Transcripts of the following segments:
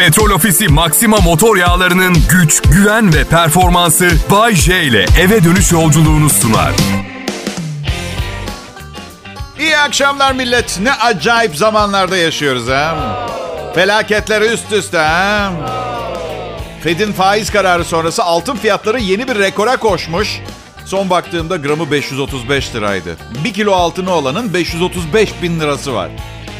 Petrol Ofisi Maxima motor yağlarının güç, güven ve performansı Bay J ile eve dönüş yolculuğunu sunar. İyi akşamlar millet. Ne acayip zamanlarda yaşıyoruz ha. Felaketler üst üste ha. Fed'in faiz kararı sonrası altın fiyatları yeni bir rekora koşmuş. Son baktığımda gramı 535 liraydı. Bir kilo altını olanın 535 bin lirası var.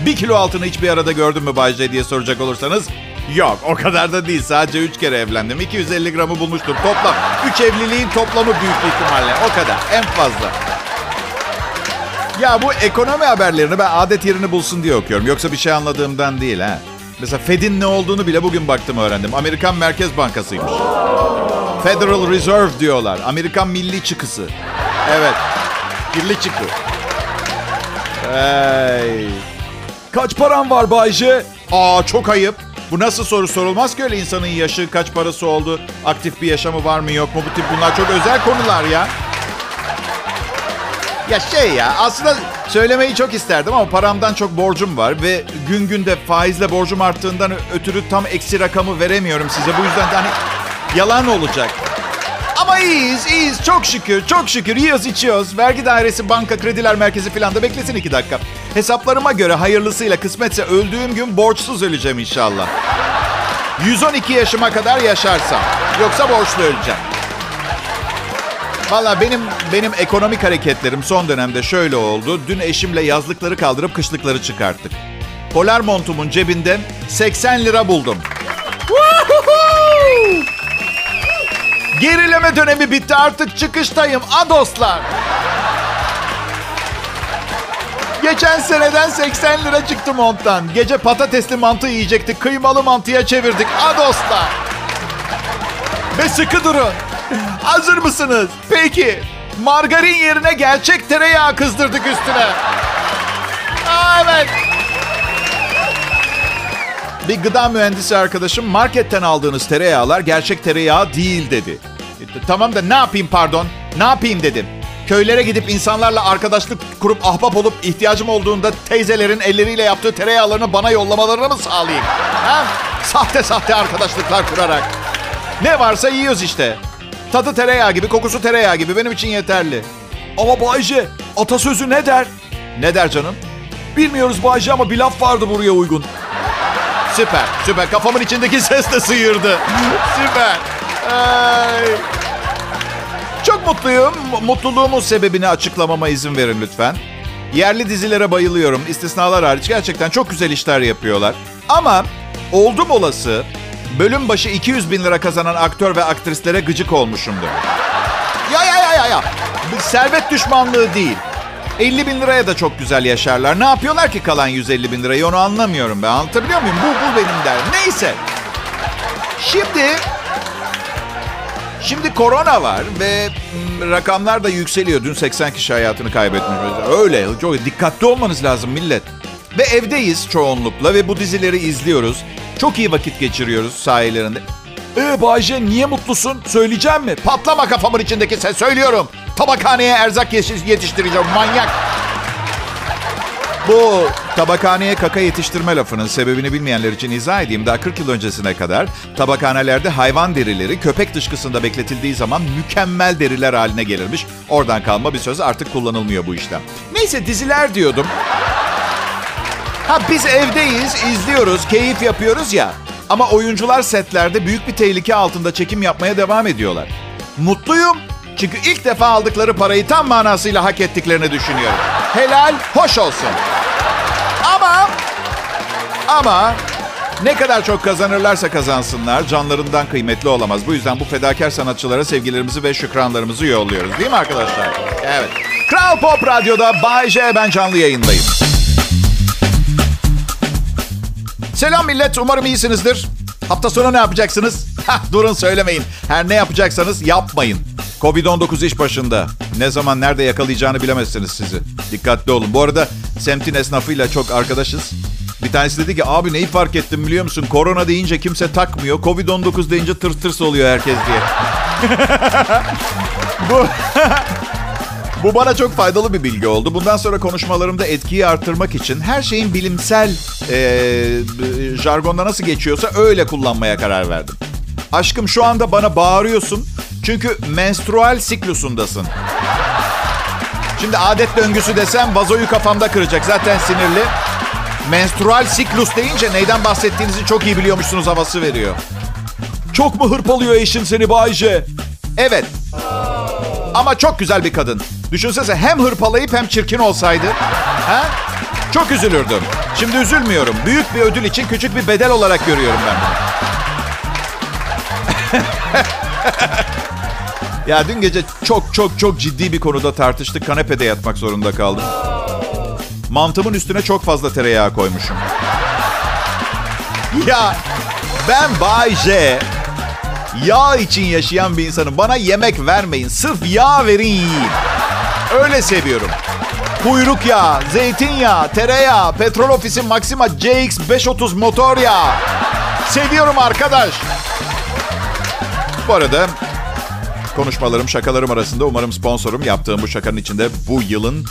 Bir kilo altını hiçbir arada gördün mü Bay J diye soracak olursanız yok o kadar da değil. Sadece 3 kere evlendim. 250 gramı bulmuştur toplam. 3 evliliğin toplamı büyük ihtimalle o kadar en fazla. Ya bu ekonomi haberlerini ben adet yerini bulsun diye okuyorum. Yoksa bir şey anladığımdan değil ha. Mesela Fed'in ne olduğunu bile bugün baktım öğrendim. Amerikan Merkez Bankası'ymış. Federal Reserve diyorlar. Amerikan milli çıkısı. Evet. Milli çıkı. Hey. Kaç param var Bayce? Aa çok ayıp. Bu nasıl soru sorulmaz ki öyle insanın yaşı, kaç parası oldu, aktif bir yaşamı var mı yok mu? Bu tip bunlar çok özel konular ya. Ya şey ya aslında söylemeyi çok isterdim ama paramdan çok borcum var ve gün günde faizle borcum arttığından ötürü tam eksi rakamı veremiyorum size. Bu yüzden de hani yalan olacak. Ama iyiyiz, iyiyiz. Çok şükür, çok şükür. Yiyoruz, içiyoruz. Vergi dairesi, banka, krediler merkezi falan da beklesin iki dakika. Hesaplarıma göre hayırlısıyla kısmetse öldüğüm gün borçsuz öleceğim inşallah. 112 yaşıma kadar yaşarsam. Yoksa borçlu öleceğim. Valla benim benim ekonomik hareketlerim son dönemde şöyle oldu. Dün eşimle yazlıkları kaldırıp kışlıkları çıkarttık. Polar montumun cebinden 80 lira buldum. Gerileme dönemi bitti artık çıkıştayım. A dostlar. Geçen seneden 80 lira çıktı monttan. Gece patatesli mantı yiyecektik. Kıymalı mantıya çevirdik. A dostlar. Ve sıkı durun. Hazır mısınız? Peki. Margarin yerine gerçek tereyağı kızdırdık üstüne. Aa, evet. Bir gıda mühendisi arkadaşım marketten aldığınız tereyağlar gerçek tereyağı değil dedi. E, tamam da ne yapayım pardon? Ne yapayım dedim. Köylere gidip insanlarla arkadaşlık kurup ahbap olup ihtiyacım olduğunda teyzelerin elleriyle yaptığı tereyağlarını bana yollamalarını mı sağlayayım? Ha? Sahte sahte arkadaşlıklar kurarak. Ne varsa yiyoruz işte. Tadı tereyağı gibi, kokusu tereyağı gibi benim için yeterli. Ama Bayce, atasözü ne der? Ne der canım? Bilmiyoruz Bayce ama bir laf vardı buraya uygun. Süper, süper. Kafamın içindeki ses de sıyırdı. süper. Ay. Çok mutluyum. Mutluluğumun sebebini açıklamama izin verin lütfen. Yerli dizilere bayılıyorum. İstisnalar hariç gerçekten çok güzel işler yapıyorlar. Ama oldum olası bölüm başı 200 bin lira kazanan aktör ve aktrislere gıcık olmuşumdur. Ya ya ya ya ya. Servet düşmanlığı değil. 50 bin liraya da çok güzel yaşarlar. Ne yapıyorlar ki kalan 150 bin lirayı onu anlamıyorum ben. Anlatabiliyor muyum? Bu, bu benim derdim. Neyse. Şimdi... Şimdi korona var ve mm, rakamlar da yükseliyor. Dün 80 kişi hayatını kaybetmiş. Öyle. Çok dikkatli olmanız lazım millet. Ve evdeyiz çoğunlukla ve bu dizileri izliyoruz. Çok iyi vakit geçiriyoruz sahilerinde. Ee Bayce niye mutlusun? Söyleyeceğim mi? Patlama kafamın içindeki ses söylüyorum. Tabakhaneye erzak yetiştireceğim manyak. Bu tabakhaneye kaka yetiştirme lafının sebebini bilmeyenler için izah edeyim. Daha 40 yıl öncesine kadar tabakhanelerde hayvan derileri köpek dışkısında bekletildiği zaman mükemmel deriler haline gelirmiş. Oradan kalma bir söz artık kullanılmıyor bu işlem. Neyse diziler diyordum. Ha biz evdeyiz, izliyoruz, keyif yapıyoruz ya. Ama oyuncular setlerde büyük bir tehlike altında çekim yapmaya devam ediyorlar. Mutluyum. Çünkü ilk defa aldıkları parayı tam manasıyla hak ettiklerini düşünüyorum. Helal, hoş olsun. Ama ne kadar çok kazanırlarsa kazansınlar canlarından kıymetli olamaz. Bu yüzden bu fedakar sanatçılara sevgilerimizi ve şükranlarımızı yolluyoruz. Değil mi arkadaşlar? Evet. Kral Pop Radyo'da Bay J ben canlı yayındayım. Selam millet, umarım iyisinizdir. Hafta sonu ne yapacaksınız? Hah, durun söylemeyin. Her ne yapacaksanız yapmayın. Covid-19 iş başında. Ne zaman nerede yakalayacağını bilemezsiniz sizi. Dikkatli olun. Bu arada semtin esnafıyla çok arkadaşız. Bir tanesi dedi ki abi neyi fark ettim biliyor musun? Korona deyince kimse takmıyor. Covid-19 deyince tırs tırs oluyor herkes diye. Bu Bu bana çok faydalı bir bilgi oldu. Bundan sonra konuşmalarımda etkiyi arttırmak için her şeyin bilimsel e, jargonda nasıl geçiyorsa öyle kullanmaya karar verdim. Aşkım şu anda bana bağırıyorsun çünkü menstrual siklusundasın. Şimdi adet döngüsü desem vazoyu kafamda kıracak. Zaten sinirli. Menstrual siklus deyince neyden bahsettiğinizi çok iyi biliyormuşsunuz havası veriyor. Çok mu hırpalıyor eşin seni Bayce? Evet. Ama çok güzel bir kadın. Düşünsene hem hırpalayıp hem çirkin olsaydı. Ha? Çok üzülürdüm. Şimdi üzülmüyorum. Büyük bir ödül için küçük bir bedel olarak görüyorum ben bunu. ya dün gece çok çok çok ciddi bir konuda tartıştık. Kanepede yatmak zorunda kaldım. Mantımın üstüne çok fazla tereyağı koymuşum. Ya ben Bay J yağ için yaşayan bir insanım. Bana yemek vermeyin. Sırf yağ verin yiyeyim. Öyle seviyorum. Kuyruk yağı, zeytinyağı, tereyağı, petrol ofisi Maxima CX530 motor yağı. Seviyorum arkadaş. Bu arada konuşmalarım, şakalarım arasında umarım sponsorum yaptığım bu şakanın içinde bu yılın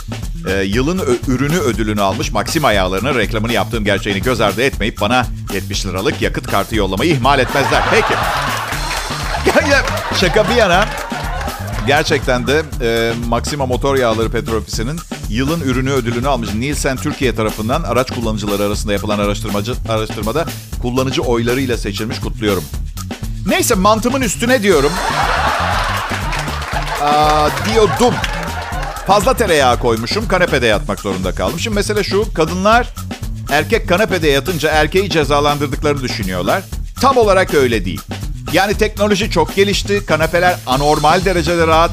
e, yılın ö- ürünü ödülünü almış Maxima yağlarının reklamını yaptığım gerçeğini göz ardı etmeyip bana 70 liralık yakıt kartı yollamayı ihmal etmezler. Peki. Şaka bir yana gerçekten de e, Maxima Motor Yağları Petrol Ofisi'nin yılın ürünü ödülünü almış. Nielsen Türkiye tarafından araç kullanıcıları arasında yapılan araştırmacı araştırmada kullanıcı oylarıyla seçilmiş kutluyorum. Neyse mantımın üstüne diyorum. Aa, diyordum. Fazla tereyağı koymuşum. Kanepede yatmak zorunda kaldım. Şimdi mesele şu. Kadınlar erkek kanepede yatınca erkeği cezalandırdıklarını düşünüyorlar. Tam olarak öyle değil. Yani teknoloji çok gelişti. Kanepeler anormal derecede rahat.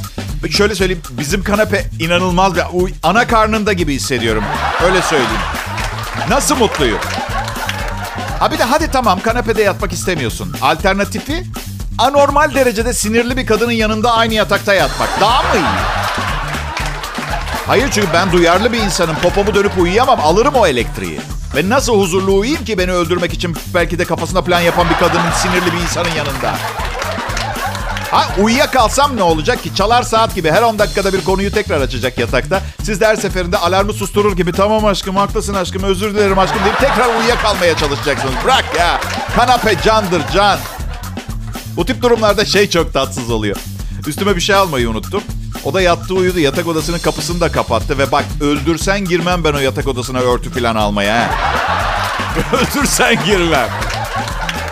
Şöyle söyleyeyim. Bizim kanepe inanılmaz bir... Ana karnında gibi hissediyorum. Öyle söyleyeyim. Nasıl mutluyum? Ha bir de hadi tamam kanepede yatmak istemiyorsun. Alternatifi anormal derecede sinirli bir kadının yanında aynı yatakta yatmak. Daha mı iyi? Hayır çünkü ben duyarlı bir insanım. Popomu dönüp uyuyamam. Alırım o elektriği. Ben nasıl huzurlu uyuyayım ki beni öldürmek için belki de kafasına plan yapan bir kadının sinirli bir insanın yanında? Ha uyuyakalsam ne olacak ki? Çalar saat gibi her 10 dakikada bir konuyu tekrar açacak yatakta. Siz de her seferinde alarmı susturur gibi tamam aşkım haklısın aşkım özür dilerim aşkım deyip tekrar uyuyakalmaya çalışacaksınız. Bırak ya. Kanape candır can. Bu tip durumlarda şey çok tatsız oluyor. Üstüme bir şey almayı unuttum. O da yattı uyudu. Yatak odasının kapısını da kapattı. Ve bak öldürsen girmem ben o yatak odasına örtü falan almaya. Öldürsen girmem.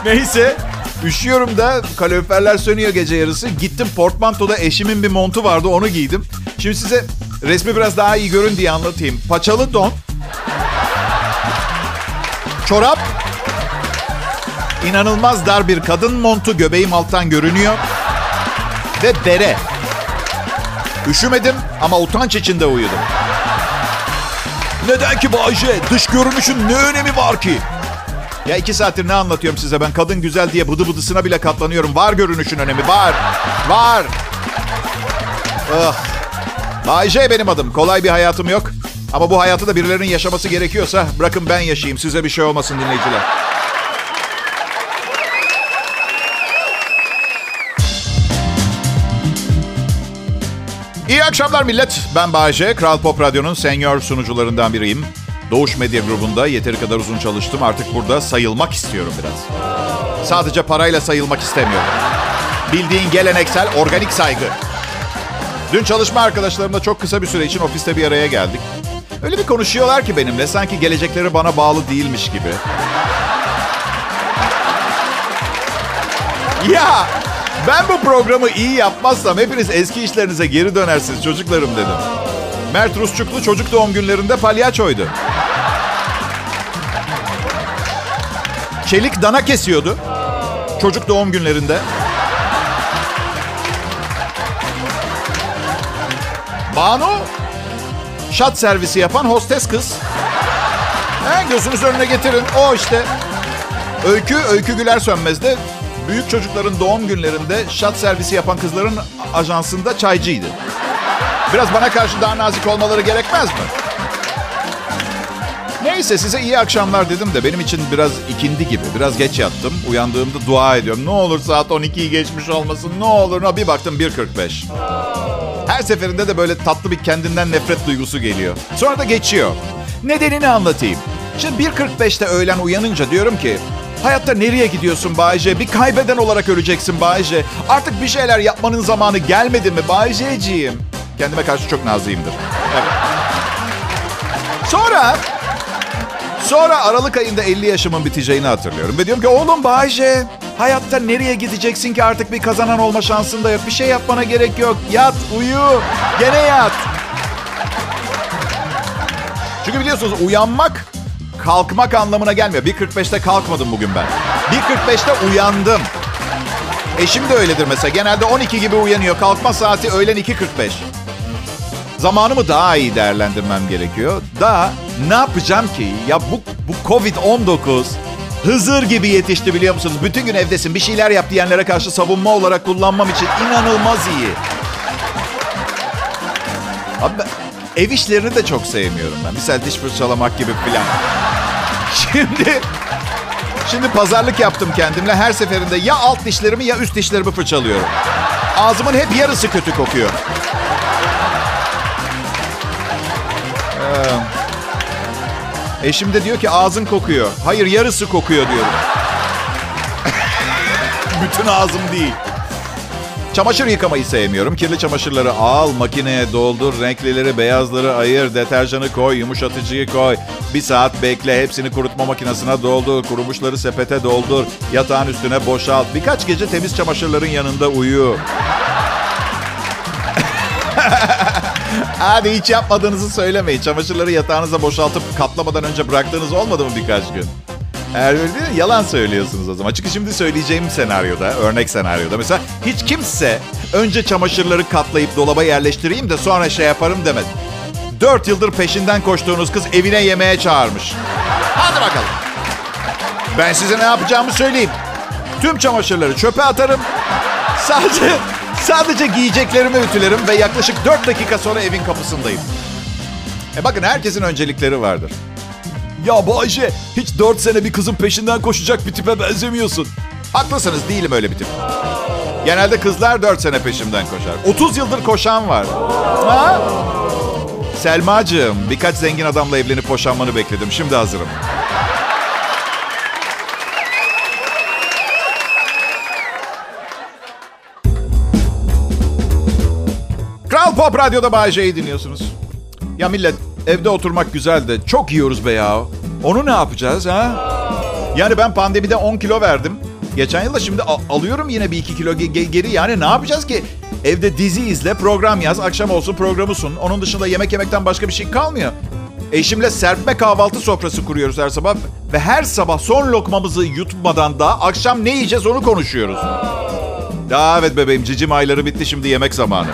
Neyse. Üşüyorum da kaloriferler sönüyor gece yarısı. Gittim portmantoda eşimin bir montu vardı onu giydim. Şimdi size resmi biraz daha iyi görün diye anlatayım. Paçalı don. Çorap. İnanılmaz dar bir kadın montu göbeğim alttan görünüyor. Ve bere. Üşümedim ama utanç içinde uyudum. Neden ki Bayce? Dış görünüşün ne önemi var ki? Ya iki saattir ne anlatıyorum size ben? Kadın güzel diye bıdı bıdısına bile katlanıyorum. Var görünüşün önemi, var. Var. Oh. Bayce benim adım. Kolay bir hayatım yok. Ama bu hayatı da birilerinin yaşaması gerekiyorsa bırakın ben yaşayayım. Size bir şey olmasın dinleyiciler. Akşamlar millet. Ben Bayece. Kral Pop Radyo'nun senior sunucularından biriyim. Doğuş Medya Grubu'nda yeteri kadar uzun çalıştım. Artık burada sayılmak istiyorum biraz. Sadece parayla sayılmak istemiyorum. Bildiğin geleneksel organik saygı. Dün çalışma arkadaşlarımla çok kısa bir süre için ofiste bir araya geldik. Öyle bir konuşuyorlar ki benimle sanki gelecekleri bana bağlı değilmiş gibi. Ya ben bu programı iyi yapmazsam hepiniz eski işlerinize geri dönersiniz çocuklarım dedim. Mert Rusçuklu çocuk doğum günlerinde palyaçoydu. Çelik dana kesiyordu. Çocuk doğum günlerinde. Banu şat servisi yapan hostes kız. He, gözünüz önüne getirin. O işte. Öykü, Öykü Güler Sönmez de büyük çocukların doğum günlerinde şat servisi yapan kızların ajansında çaycıydı. Biraz bana karşı daha nazik olmaları gerekmez mi? Neyse size iyi akşamlar dedim de benim için biraz ikindi gibi. Biraz geç yattım. Uyandığımda dua ediyorum. Ne olur saat 12'yi geçmiş olmasın. Ne olur. Bir baktım 1.45. Her seferinde de böyle tatlı bir kendinden nefret duygusu geliyor. Sonra da geçiyor. Nedenini anlatayım. Şimdi 1.45'te öğlen uyanınca diyorum ki Hayatta nereye gidiyorsun Bayce? Bir kaybeden olarak öleceksin Bayce. Artık bir şeyler yapmanın zamanı gelmedi mi Bayce'ciğim? Kendime karşı çok nazlıyımdır. Evet. Sonra Sonra Aralık ayında 50 yaşımın biteceğini hatırlıyorum. Ve diyorum ki oğlum Bayce hayatta nereye gideceksin ki artık bir kazanan olma şansın da yok. Bir şey yapmana gerek yok. Yat, uyu, gene yat. Çünkü biliyorsunuz uyanmak kalkmak anlamına gelmiyor. 1.45'te kalkmadım bugün ben. 1.45'te uyandım. Eşim de öyledir mesela. Genelde 12 gibi uyanıyor. Kalkma saati öğlen 2.45. Zamanımı daha iyi değerlendirmem gerekiyor. Daha ne yapacağım ki? Ya bu, bu Covid-19 Hızır gibi yetişti biliyor musunuz? Bütün gün evdesin bir şeyler yap diyenlere karşı savunma olarak kullanmam için inanılmaz iyi. Abi ben, ev işlerini de çok sevmiyorum ben. Misal diş fırçalamak gibi filan. Şimdi Şimdi pazarlık yaptım kendimle. Her seferinde ya alt dişlerimi ya üst dişlerimi fırçalıyorum. Ağzımın hep yarısı kötü kokuyor. Ee, eşim de diyor ki ağzın kokuyor. Hayır yarısı kokuyor diyorum. Bütün ağzım değil. Çamaşır yıkamayı sevmiyorum. Kirli çamaşırları al, makineye doldur, renklileri, beyazları ayır, deterjanı koy, yumuşatıcıyı koy. Bir saat bekle, hepsini kurutma makinesine doldur, kurumuşları sepete doldur, yatağın üstüne boşalt. Birkaç gece temiz çamaşırların yanında uyu. Hadi hiç yapmadığınızı söylemeyin. Çamaşırları yatağınıza boşaltıp katlamadan önce bıraktığınız olmadı mı birkaç gün? Eğer öyle değil? Yalan söylüyorsunuz o zaman. Çünkü şimdi söyleyeceğim senaryoda, örnek senaryoda mesela hiç kimse önce çamaşırları katlayıp dolaba yerleştireyim de sonra şey yaparım demedi. Dört yıldır peşinden koştuğunuz kız evine yemeğe çağırmış. Hadi bakalım. Ben size ne yapacağımı söyleyeyim. Tüm çamaşırları çöpe atarım. Sadece sadece giyeceklerimi ütülerim ve yaklaşık 4 dakika sonra evin kapısındayım. E bakın herkesin öncelikleri vardır. Ya bu Ayşe hiç 4 sene bir kızın peşinden koşacak bir tipe benzemiyorsun. Haklısınız değilim öyle bir tip. Genelde kızlar 4 sene peşimden koşar. 30 yıldır koşan var. Ha? Selmacığım birkaç zengin adamla evlenip boşanmanı bekledim. Şimdi hazırım. Kral Pop Radyo'da Bay J'yi dinliyorsunuz. Ya millet evde oturmak güzel de çok yiyoruz be ya. Onu ne yapacağız ha? Yani ben pandemide 10 kilo verdim. Geçen yılda şimdi alıyorum yine bir 2 kilo ge- geri. Yani ne yapacağız ki? Evde dizi izle, program yaz, akşam olsun programı sun. Onun dışında yemek yemekten başka bir şey kalmıyor. Eşimle serpme kahvaltı sofrası kuruyoruz her sabah. Ve her sabah son lokmamızı yutmadan da akşam ne yiyeceğiz onu konuşuyoruz. Ya evet bebeğim cicim ayları bitti şimdi yemek zamanı.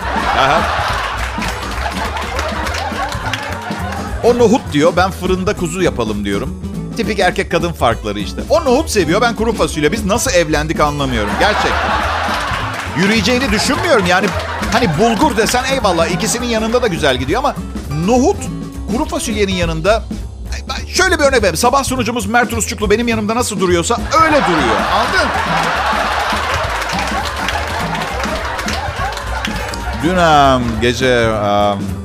O nohut diyor ben fırında kuzu yapalım diyorum. Tipik erkek kadın farkları işte. O nohut seviyor ben kuru fasulye. Biz nasıl evlendik anlamıyorum gerçekten. Yürüyeceğini düşünmüyorum yani. Hani bulgur desen eyvallah ikisinin yanında da güzel gidiyor ama nohut kuru fasulyenin yanında şöyle bir örnek vereyim. Sabah sunucumuz Mert Rusçuklu benim yanımda nasıl duruyorsa öyle duruyor. Anladın? Dün um, gece um,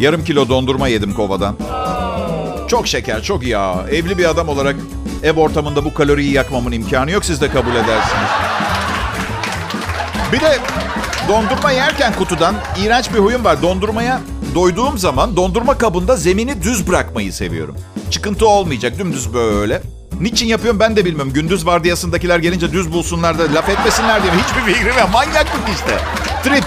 yarım kilo dondurma yedim kovadan. Çok şeker, çok yağ. Evli bir adam olarak ev ortamında bu kaloriyi yakmamın imkanı yok. Siz de kabul edersiniz. Bir de dondurma yerken kutudan iğrenç bir huyum var. Dondurmaya doyduğum zaman dondurma kabında zemini düz bırakmayı seviyorum. Çıkıntı olmayacak, dümdüz böyle. Niçin yapıyorum ben de bilmiyorum. Gündüz vardiyasındakiler gelince düz bulsunlar da laf etmesinler diye hiçbir fikrim yok. Manyaklık işte. Trip.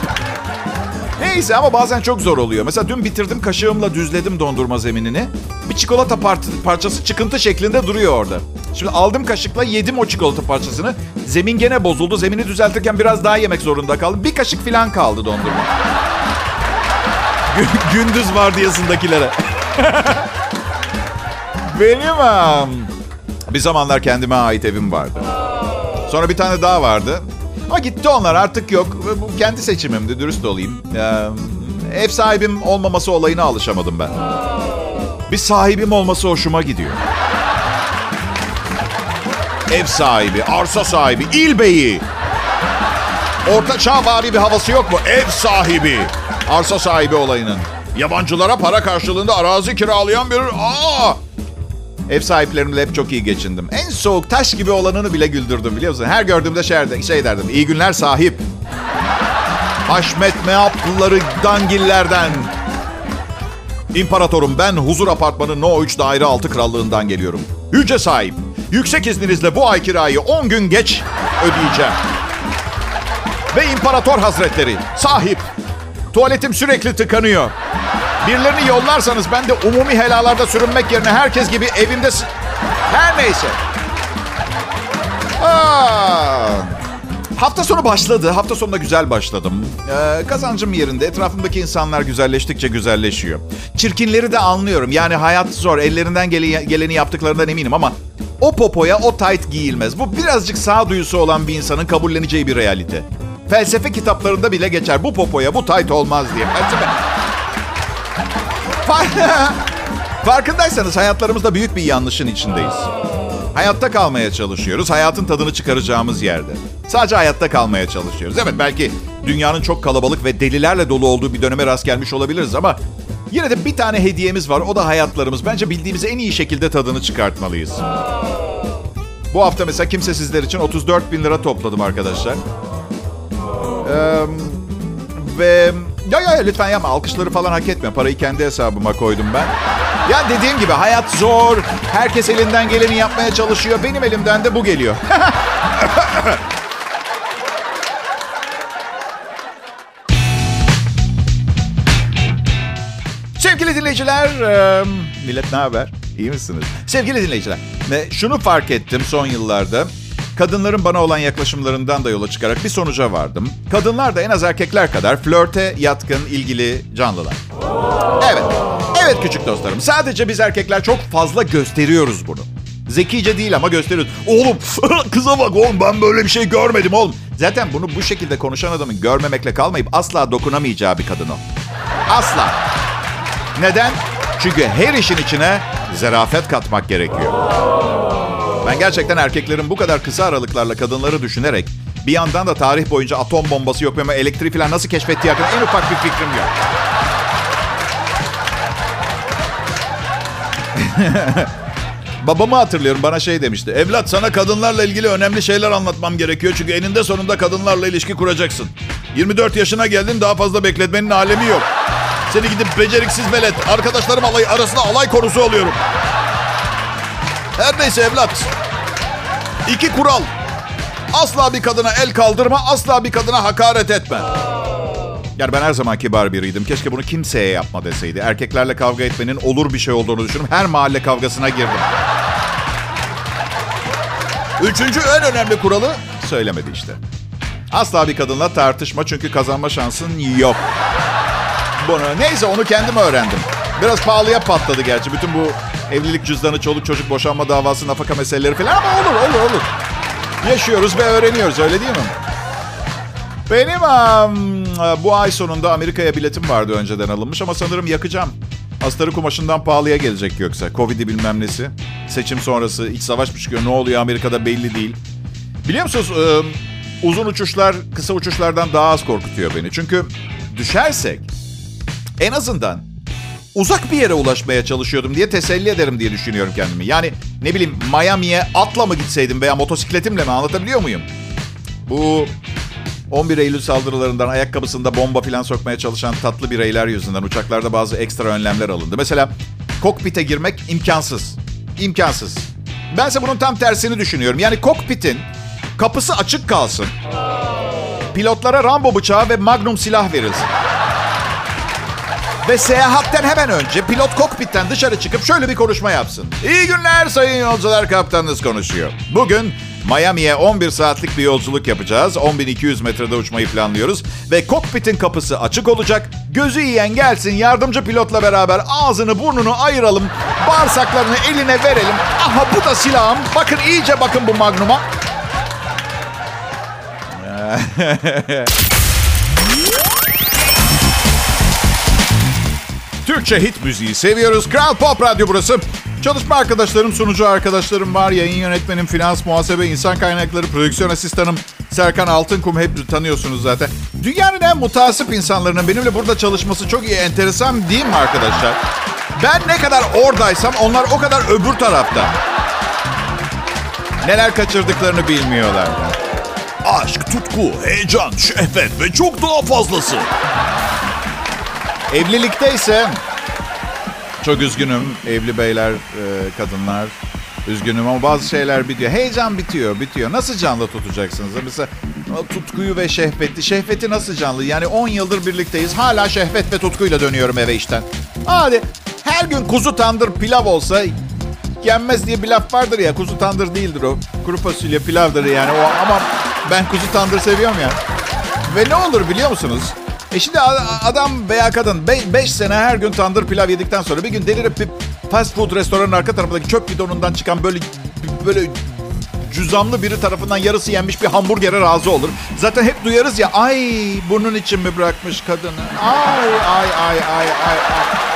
Neyse ama bazen çok zor oluyor. Mesela dün bitirdim kaşığımla düzledim dondurma zeminini. Bir çikolata part- parçası çıkıntı şeklinde duruyor orada. Şimdi aldım kaşıkla yedim o çikolata parçasını. Zemin gene bozuldu. Zemini düzeltirken biraz daha yemek zorunda kaldım. Bir kaşık falan kaldı dondurma. Gündüz vardiyasındakilere. Benim um, bir zamanlar kendime ait evim vardı. Sonra bir tane daha vardı. Ama gitti onlar artık yok. Bu kendi seçimimdi dürüst olayım. Ee, ev sahibim olmaması olayına alışamadım ben. Bir sahibim olması hoşuma gidiyor. Ev sahibi, arsa sahibi, il beyi. orta çağ vari bir havası yok mu? Ev sahibi. Arsa sahibi olayının. Yabancılara para karşılığında arazi kiralayan bir... Aa! Ev sahiplerimle hep çok iyi geçindim. En soğuk taş gibi olanını bile güldürdüm biliyor musun? Her gördüğümde şey, şey derdim. İyi günler sahip. Haşmet meaplıları dangillerden. İmparatorum ben huzur apartmanı No 3 daire 6 krallığından geliyorum. Yüce sahip. Yüksek izninizle bu ay kirayı 10 gün geç ödeyeceğim. Ve imparator hazretleri sahip. Tuvaletim sürekli tıkanıyor. Birilerini yollarsanız ben de umumi helalarda sürünmek yerine herkes gibi evimde... Her neyse. Aa, hafta sonu başladı. Hafta sonunda güzel başladım. Ee, kazancım yerinde. Etrafımdaki insanlar güzelleştikçe güzelleşiyor. Çirkinleri de anlıyorum. Yani hayat zor. Ellerinden geleni yaptıklarından eminim ama o popoya o tight giyilmez. Bu birazcık sağduyusu olan bir insanın kabulleneceği bir realite. Felsefe kitaplarında bile geçer. Bu popoya bu tight olmaz diye. Felsefe... Farkındaysanız hayatlarımızda büyük bir yanlışın içindeyiz. Hayatta kalmaya çalışıyoruz. Hayatın tadını çıkaracağımız yerde. Sadece hayatta kalmaya çalışıyoruz. Evet belki dünyanın çok kalabalık ve delilerle dolu olduğu bir döneme rast gelmiş olabiliriz ama yine de bir tane hediyemiz var. O da hayatlarımız. Bence bildiğimiz en iyi şekilde tadını çıkartmalıyız. Bu hafta mesela kimse sizler için 34 bin lira topladım arkadaşlar. Ee, ve ya ya lütfen yapma. Alkışları falan hak etmiyor. Parayı kendi hesabıma koydum ben. Ya dediğim gibi hayat zor. Herkes elinden geleni yapmaya çalışıyor. Benim elimden de bu geliyor. Sevgili dinleyiciler, millet ne haber? İyi misiniz? Sevgili dinleyiciler, şunu fark ettim son yıllarda. Kadınların bana olan yaklaşımlarından da yola çıkarak bir sonuca vardım. Kadınlar da en az erkekler kadar flörte yatkın, ilgili canlılar. Evet, evet küçük dostlarım. Sadece biz erkekler çok fazla gösteriyoruz bunu. Zekice değil ama gösteriyoruz. Oğlum kıza bak oğlum ben böyle bir şey görmedim oğlum. Zaten bunu bu şekilde konuşan adamın görmemekle kalmayıp asla dokunamayacağı bir kadın o. Asla. Neden? Çünkü her işin içine zerafet katmak gerekiyor. Ben gerçekten erkeklerin bu kadar kısa aralıklarla kadınları düşünerek bir yandan da tarih boyunca atom bombası yok ama elektriği falan nasıl keşfettiği hakkında en ufak bir fikrim yok. Babamı hatırlıyorum bana şey demişti. Evlat sana kadınlarla ilgili önemli şeyler anlatmam gerekiyor. Çünkü eninde sonunda kadınlarla ilişki kuracaksın. 24 yaşına geldin daha fazla bekletmenin alemi yok. Seni gidip beceriksiz velet, arkadaşlarım alay, arasında alay konusu oluyorum. Her neyse evlat. İki kural. Asla bir kadına el kaldırma, asla bir kadına hakaret etme. Yani ben her zaman kibar biriydim. Keşke bunu kimseye yapma deseydi. Erkeklerle kavga etmenin olur bir şey olduğunu düşünüp her mahalle kavgasına girdim. Üçüncü en önemli kuralı söylemedi işte. Asla bir kadınla tartışma çünkü kazanma şansın yok. Bunu neyse onu kendim öğrendim. Biraz pahalıya patladı gerçi. Bütün bu evlilik cüzdanı, çoluk çocuk boşanma davası, nafaka meseleleri falan ama olur olur olur. Yaşıyoruz ve öğreniyoruz öyle değil mi? Benim um, bu ay sonunda Amerika'ya biletim vardı önceden alınmış ama sanırım yakacağım. Astarı kumaşından pahalıya gelecek yoksa. Covid'i bilmem nesi. Seçim sonrası iç savaş mı? Ne oluyor Amerika'da belli değil. Biliyor musunuz um, uzun uçuşlar kısa uçuşlardan daha az korkutuyor beni. Çünkü düşersek en azından uzak bir yere ulaşmaya çalışıyordum diye teselli ederim diye düşünüyorum kendimi. Yani ne bileyim Miami'ye atla mı gitseydim veya motosikletimle mi anlatabiliyor muyum? Bu 11 Eylül saldırılarından ayakkabısında bomba falan sokmaya çalışan tatlı bireyler yüzünden uçaklarda bazı ekstra önlemler alındı. Mesela kokpite girmek imkansız. İmkansız. Bense bunun tam tersini düşünüyorum. Yani kokpitin kapısı açık kalsın. Pilotlara Rambo bıçağı ve Magnum silah verilsin. Ve seyahatten hemen önce pilot kokpitten dışarı çıkıp şöyle bir konuşma yapsın. İyi günler sayın yolcular kaptanınız konuşuyor. Bugün Miami'ye 11 saatlik bir yolculuk yapacağız. 10.200 metrede uçmayı planlıyoruz. Ve kokpitin kapısı açık olacak. Gözü yiyen gelsin yardımcı pilotla beraber ağzını burnunu ayıralım. Bağırsaklarını eline verelim. Aha bu da silahım. Bakın iyice bakın bu magnuma. Türkçe hit müziği seviyoruz. Kral Pop Radyo burası. Çalışma arkadaşlarım, sunucu arkadaşlarım var. Yayın yönetmenim, finans, muhasebe, insan kaynakları, prodüksiyon asistanım. Serkan Altınkum hep tanıyorsunuz zaten. Dünyanın en mutasip insanlarının benimle burada çalışması çok iyi, enteresan değil mi arkadaşlar? Ben ne kadar oradaysam onlar o kadar öbür tarafta. Neler kaçırdıklarını bilmiyorlar. Aşk, tutku, heyecan, şehvet ve çok daha fazlası. Evlilikte ise çok üzgünüm evli beyler, e, kadınlar. Üzgünüm ama bazı şeyler bitiyor. Heyecan bitiyor, bitiyor. Nasıl canlı tutacaksınız? Mesela tutkuyu ve şehveti. Şehveti nasıl canlı? Yani 10 yıldır birlikteyiz. Hala şehvet ve tutkuyla dönüyorum eve işten. Hadi her gün kuzu tandır pilav olsa yenmez diye bir laf vardır ya. Kuzu tandır değildir o. Kuru fasulye pilavdır yani. O, ama ben kuzu tandır seviyorum ya. Ve ne olur biliyor musunuz? E şimdi adam veya kadın 5 sene her gün tandır pilav yedikten sonra bir gün delirip bir fast food restoranın arka tarafındaki çöp bidonundan çıkan böyle böyle cüzamlı biri tarafından yarısı yenmiş bir hamburgere razı olur. Zaten hep duyarız ya ay bunun için mi bırakmış kadını? Ay ay ay ay ay ay.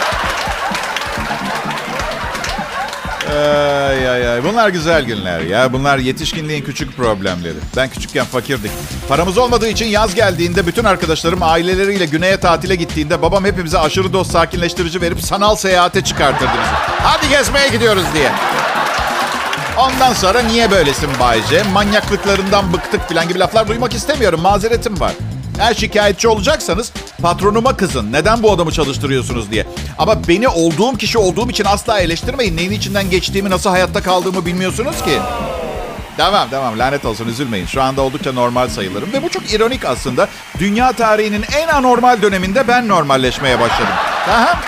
Ay ay ay. Bunlar güzel günler ya. Bunlar yetişkinliğin küçük problemleri. Ben küçükken fakirdik. Paramız olmadığı için yaz geldiğinde bütün arkadaşlarım aileleriyle güneye tatile gittiğinde babam hepimize aşırı doz sakinleştirici verip sanal seyahate çıkartırdı. Hadi gezmeye gidiyoruz diye. Ondan sonra niye böylesin Bayce? Manyaklıklarından bıktık falan gibi laflar duymak istemiyorum. Mazeretim var. Eğer şikayetçi olacaksanız patronuma kızın. Neden bu adamı çalıştırıyorsunuz diye. Ama beni olduğum kişi olduğum için asla eleştirmeyin. Neyin içinden geçtiğimi, nasıl hayatta kaldığımı bilmiyorsunuz ki. Tamam tamam lanet olsun üzülmeyin. Şu anda oldukça normal sayılırım. Ve bu çok ironik aslında. Dünya tarihinin en anormal döneminde ben normalleşmeye başladım. Aha.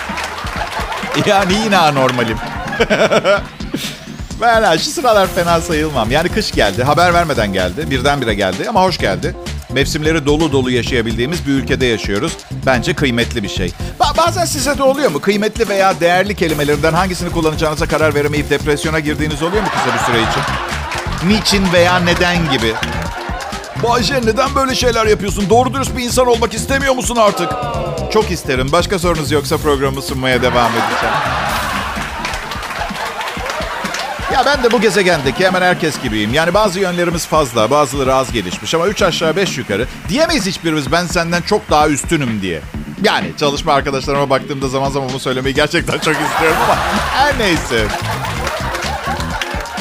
Yani yine anormalim. ben şu sıralar fena sayılmam. Yani kış geldi. Haber vermeden geldi. Birdenbire geldi ama hoş geldi. Mevsimleri dolu dolu yaşayabildiğimiz bir ülkede yaşıyoruz. Bence kıymetli bir şey. Ba- bazen size de oluyor mu? Kıymetli veya değerli kelimelerinden hangisini kullanacağınıza karar veremeyip depresyona girdiğiniz oluyor mu kısa bir süre için? Niçin veya neden gibi. Bayşe neden böyle şeyler yapıyorsun? Doğru dürüst bir insan olmak istemiyor musun artık? Çok isterim. Başka sorunuz yoksa programı sunmaya devam edeceğim. Ya ben de bu gezegendeki hemen herkes gibiyim. Yani bazı yönlerimiz fazla, bazıları az gelişmiş ama üç aşağı beş yukarı diyemeyiz hiçbirimiz ben senden çok daha üstünüm diye. Yani çalışma arkadaşlarıma baktığımda zaman zaman bunu söylemeyi gerçekten çok istiyorum ama her neyse.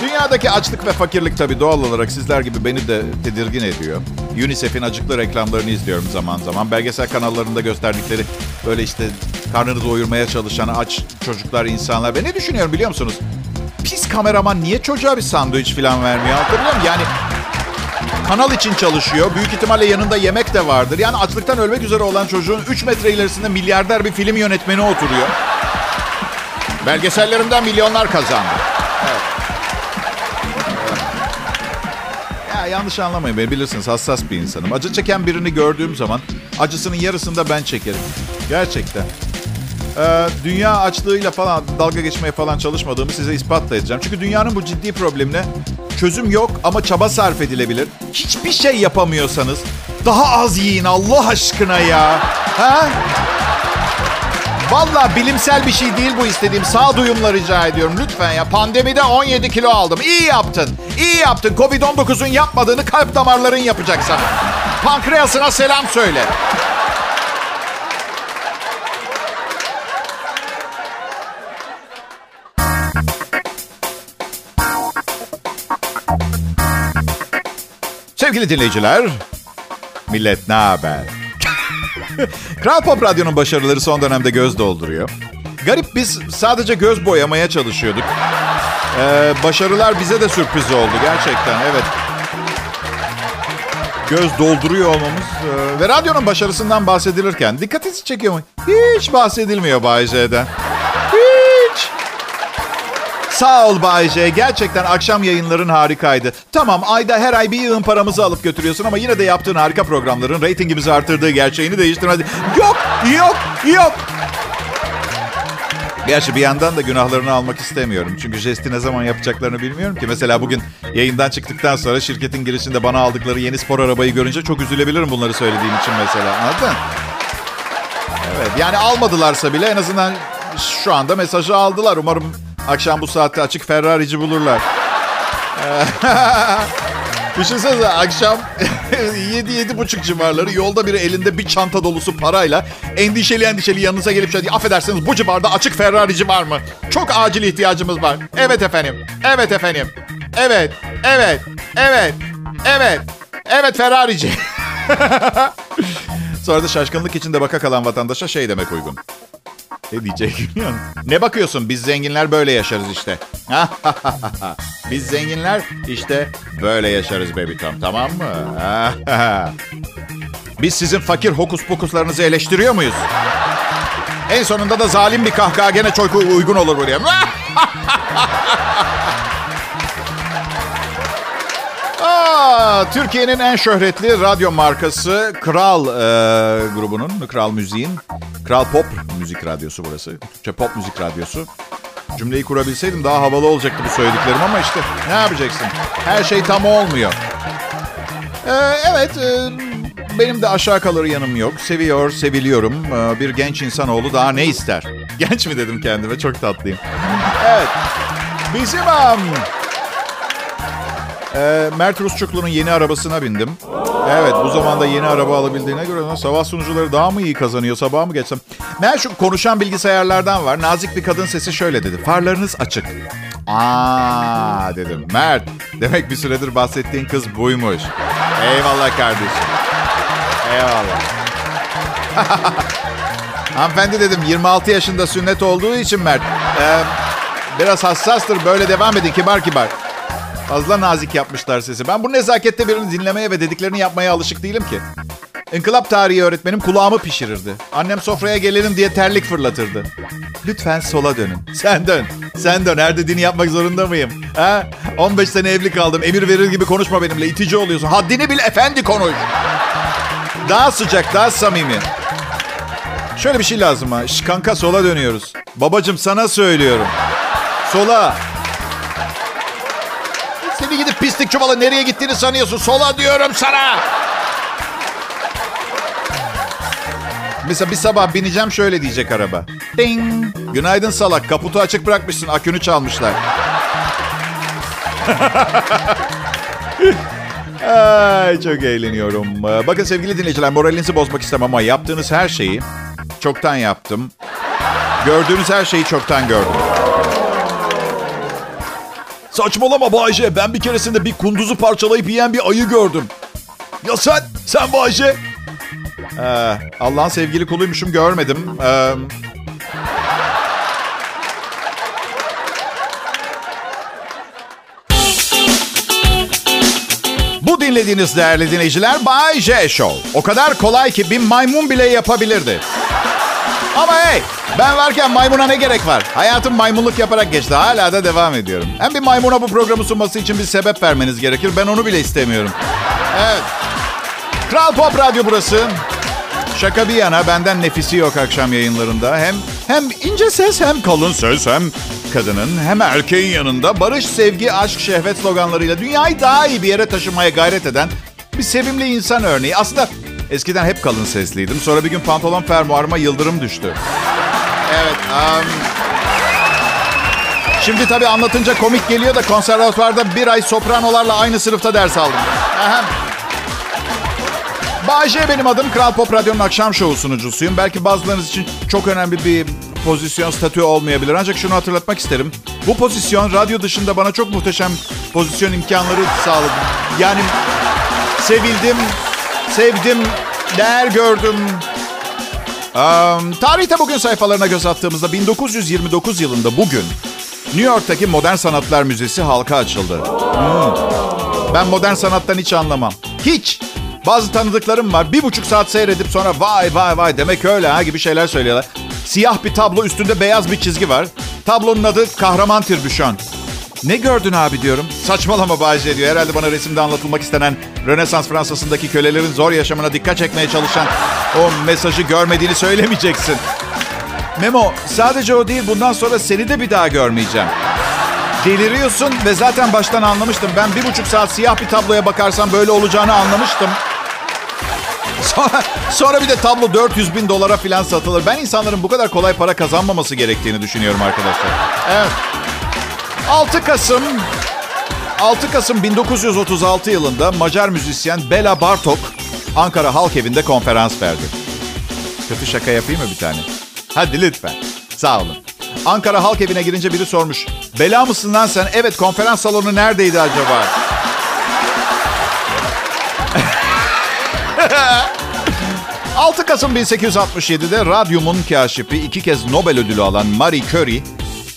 Dünyadaki açlık ve fakirlik tabii doğal olarak sizler gibi beni de tedirgin ediyor. UNICEF'in acıklı reklamlarını izliyorum zaman zaman. Belgesel kanallarında gösterdikleri böyle işte karnını doyurmaya çalışan aç çocuklar, insanlar. Ve ne düşünüyorum biliyor musunuz? Pis kameraman niye çocuğa bir sandviç falan vermiyor? Hatırlıyor musun? Yani kanal için çalışıyor. Büyük ihtimalle yanında yemek de vardır. Yani açlıktan ölmek üzere olan çocuğun 3 metre ilerisinde milyarder bir film yönetmeni oturuyor. Belgesellerinden milyonlar kazandı. Ya yanlış anlamayın beni bilirsiniz hassas bir insanım. Acı çeken birini gördüğüm zaman acısının yarısını da ben çekerim. Gerçekten. Ee, dünya açlığıyla falan dalga geçmeye falan çalışmadığımı size ispatla edeceğim. Çünkü dünyanın bu ciddi problemine çözüm yok ama çaba sarf edilebilir. Hiçbir şey yapamıyorsanız daha az yiyin Allah aşkına ya. Ha? Valla bilimsel bir şey değil bu istediğim. Sağduyumla rica ediyorum lütfen ya. Pandemide 17 kilo aldım. İyi yaptın. İyi yaptın. Covid-19'un yapmadığını kalp damarların yapacak sana. Pankreasına selam söyle. Sevgili dinleyiciler, millet ne haber? Kral Pop Radyo'nun başarıları son dönemde göz dolduruyor. Garip biz sadece göz boyamaya çalışıyorduk. Ee, başarılar bize de sürpriz oldu gerçekten evet. Göz dolduruyor olmamız e, ve radyonun başarısından bahsedilirken dikkatinizi çekiyor mu? Hiç bahsedilmiyor Bay J'den. Sağ ol Bay J. Gerçekten akşam yayınların harikaydı. Tamam ayda her ay bir yığın paramızı alıp götürüyorsun ama yine de yaptığın harika programların reytingimizi artırdığı gerçeğini değiştirmedi. Yok, yok, yok. Gerçi bir yandan da günahlarını almak istemiyorum. Çünkü jesti ne zaman yapacaklarını bilmiyorum ki. Mesela bugün yayından çıktıktan sonra şirketin girişinde bana aldıkları yeni spor arabayı görünce çok üzülebilirim bunları söylediğim için mesela. Anladın? Evet yani almadılarsa bile en azından şu anda mesajı aldılar. Umarım akşam bu saatte açık Ferrari'ci bulurlar. Düşünsenize akşam 7-7.30 civarları yolda biri elinde bir çanta dolusu parayla endişeli endişeli yanınıza gelip şey diye affedersiniz bu civarda açık Ferrari'ci var mı? Çok acil ihtiyacımız var. Evet efendim. Evet efendim. Evet. Evet. Evet. Evet. Evet Ferrari'ci. Sonra da şaşkınlık içinde baka kalan vatandaşa şey demek uygun. Ne diyecek? Ne bakıyorsun? Biz zenginler böyle yaşarız işte. Biz zenginler işte böyle yaşarız baby Tom. Tamam mı? Biz sizin fakir hokus pokuslarınızı eleştiriyor muyuz? En sonunda da zalim bir kahkaha gene çok uygun olur buraya. Türkiye'nin en şöhretli radyo markası Kral e, grubunun, Kral Müziğin, Kral Pop Müzik Radyosu burası. Türkçe Pop Müzik Radyosu. Cümleyi kurabilseydim daha havalı olacaktı bu söylediklerim ama işte ne yapacaksın? Her şey tam olmuyor. Ee, evet, e, benim de aşağı kalır yanım yok. Seviyor, seviliyorum. Ee, bir genç insanoğlu daha ne ister? Genç mi dedim kendime, çok tatlıyım. Evet, bizim... Um, e, Mert Rusçuklu'nun yeni arabasına bindim. Evet bu zamanda yeni araba alabildiğine göre sabah sunucuları daha mı iyi kazanıyor sabah mı geçsem? Mert şu konuşan bilgisayarlardan var. Nazik bir kadın sesi şöyle dedi. Farlarınız açık. Aa dedim. Mert demek bir süredir bahsettiğin kız buymuş. Eyvallah kardeşim. Eyvallah. Hanımefendi dedim 26 yaşında sünnet olduğu için Mert. Ee, biraz hassastır böyle devam edin kibar kibar. Fazla nazik yapmışlar sesi. Ben bu nezakette birini dinlemeye ve dediklerini yapmaya alışık değilim ki. İnkılap tarihi öğretmenim kulağımı pişirirdi. Annem sofraya gelelim diye terlik fırlatırdı. Lütfen sola dönün. Sen dön. Sen dön. Her dediğini yapmak zorunda mıyım? Ha? 15 sene evli kaldım. Emir verir gibi konuşma benimle. İtici oluyorsun. Haddini bil efendi konuş. Daha sıcak, daha samimi. Şöyle bir şey lazım ha. Şş, kanka sola dönüyoruz. Babacım sana söylüyorum. Sola. Seni gidip pislik çuvalı nereye gittiğini sanıyorsun. Sola diyorum sana. Mesela bir sabah bineceğim şöyle diyecek araba. Ding. Günaydın salak. Kaputu açık bırakmışsın. Akünü çalmışlar. Ay, çok eğleniyorum. Bakın sevgili dinleyiciler moralinizi bozmak istemem ama yaptığınız her şeyi çoktan yaptım. Gördüğünüz her şeyi çoktan gördüm. Saçmalama Bayce. Ben bir keresinde bir kunduzu parçalayıp yiyen bir ayı gördüm. Ya sen? Sen Bayce? Ee, Allah'ın sevgili kuluymuşum görmedim. Ee, Bu dinlediğiniz değerli dinleyiciler Bay J Show. O kadar kolay ki bir maymun bile yapabilirdi. Ama hey ben varken maymuna ne gerek var? Hayatım maymunluk yaparak geçti. Hala da devam ediyorum. Hem bir maymuna bu programı sunması için bir sebep vermeniz gerekir. Ben onu bile istemiyorum. Evet. Kral Pop Radyo burası. Şaka bir yana benden nefisi yok akşam yayınlarında. Hem hem ince ses hem kalın ses hem kadının hem erkeğin yanında barış, sevgi, aşk, şehvet sloganlarıyla dünyayı daha iyi bir yere taşımaya gayret eden bir sevimli insan örneği. Aslında eskiden hep kalın sesliydim. Sonra bir gün pantolon fermuarıma yıldırım düştü. Evet. Um... Şimdi tabii anlatınca komik geliyor da konservatuvarda bir ay sopranolarla aynı sınıfta ders aldım. Aha. Bayce benim adım. Kral Pop Radyo'nun akşam şovu sunucusuyum. Belki bazılarınız için çok önemli bir pozisyon, statü olmayabilir. Ancak şunu hatırlatmak isterim. Bu pozisyon radyo dışında bana çok muhteşem pozisyon imkanları sağladı. Yani sevildim, sevdim, değer gördüm. Um, tarihte bugün sayfalarına göz attığımızda 1929 yılında bugün New York'taki Modern Sanatlar Müzesi halka açıldı. Hmm. Ben modern sanattan hiç anlamam. Hiç. Bazı tanıdıklarım var. Bir buçuk saat seyredip sonra vay vay vay demek öyle ha gibi şeyler söylüyorlar. Siyah bir tablo üstünde beyaz bir çizgi var. Tablonun adı Kahraman Tirbüşon. Ne gördün abi diyorum. Saçmalama Bayce diyor. Herhalde bana resimde anlatılmak istenen Rönesans Fransa'sındaki kölelerin zor yaşamına dikkat çekmeye çalışan o mesajı görmediğini söylemeyeceksin. Memo sadece o değil bundan sonra seni de bir daha görmeyeceğim. Deliriyorsun ve zaten baştan anlamıştım. Ben bir buçuk saat siyah bir tabloya bakarsam böyle olacağını anlamıştım. Sonra, sonra bir de tablo 400 bin dolara falan satılır. Ben insanların bu kadar kolay para kazanmaması gerektiğini düşünüyorum arkadaşlar. Evet. 6 Kasım 6 Kasım 1936 yılında Macar müzisyen Bela Bartok Ankara Halk Evi'nde konferans verdi. Kötü şaka yapayım mı bir tane? Hadi lütfen. Sağ olun. Ankara Halk Evi'ne girince biri sormuş. Bela mısın lan sen? Evet konferans salonu neredeydi acaba? 6 Kasım 1867'de radyumun kaşifi iki kez Nobel ödülü alan Marie Curie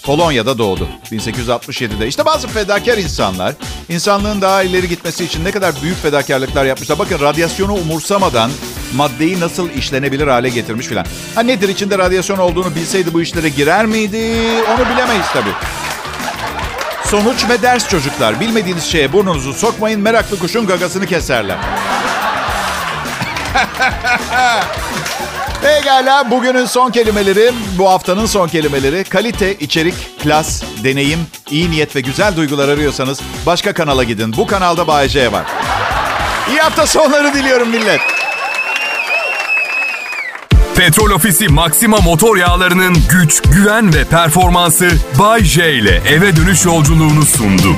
Polonya'da doğdu. 1867'de. İşte bazı fedakar insanlar insanlığın daha ileri gitmesi için ne kadar büyük fedakarlıklar yapmışlar. Bakın radyasyonu umursamadan maddeyi nasıl işlenebilir hale getirmiş filan. Ha nedir içinde radyasyon olduğunu bilseydi bu işlere girer miydi? Onu bilemeyiz tabii. Sonuç ve ders çocuklar. Bilmediğiniz şeye burnunuzu sokmayın. Meraklı kuşun gagasını keserler. Pekala bugünün son kelimeleri, bu haftanın son kelimeleri. Kalite, içerik, klas, deneyim, iyi niyet ve güzel duygular arıyorsanız başka kanala gidin. Bu kanalda Bay J var. İyi hafta sonları diliyorum millet. Petrol Ofisi Maxima motor yağlarının güç, güven ve performansı Bay J ile eve dönüş yolculuğunu sundu.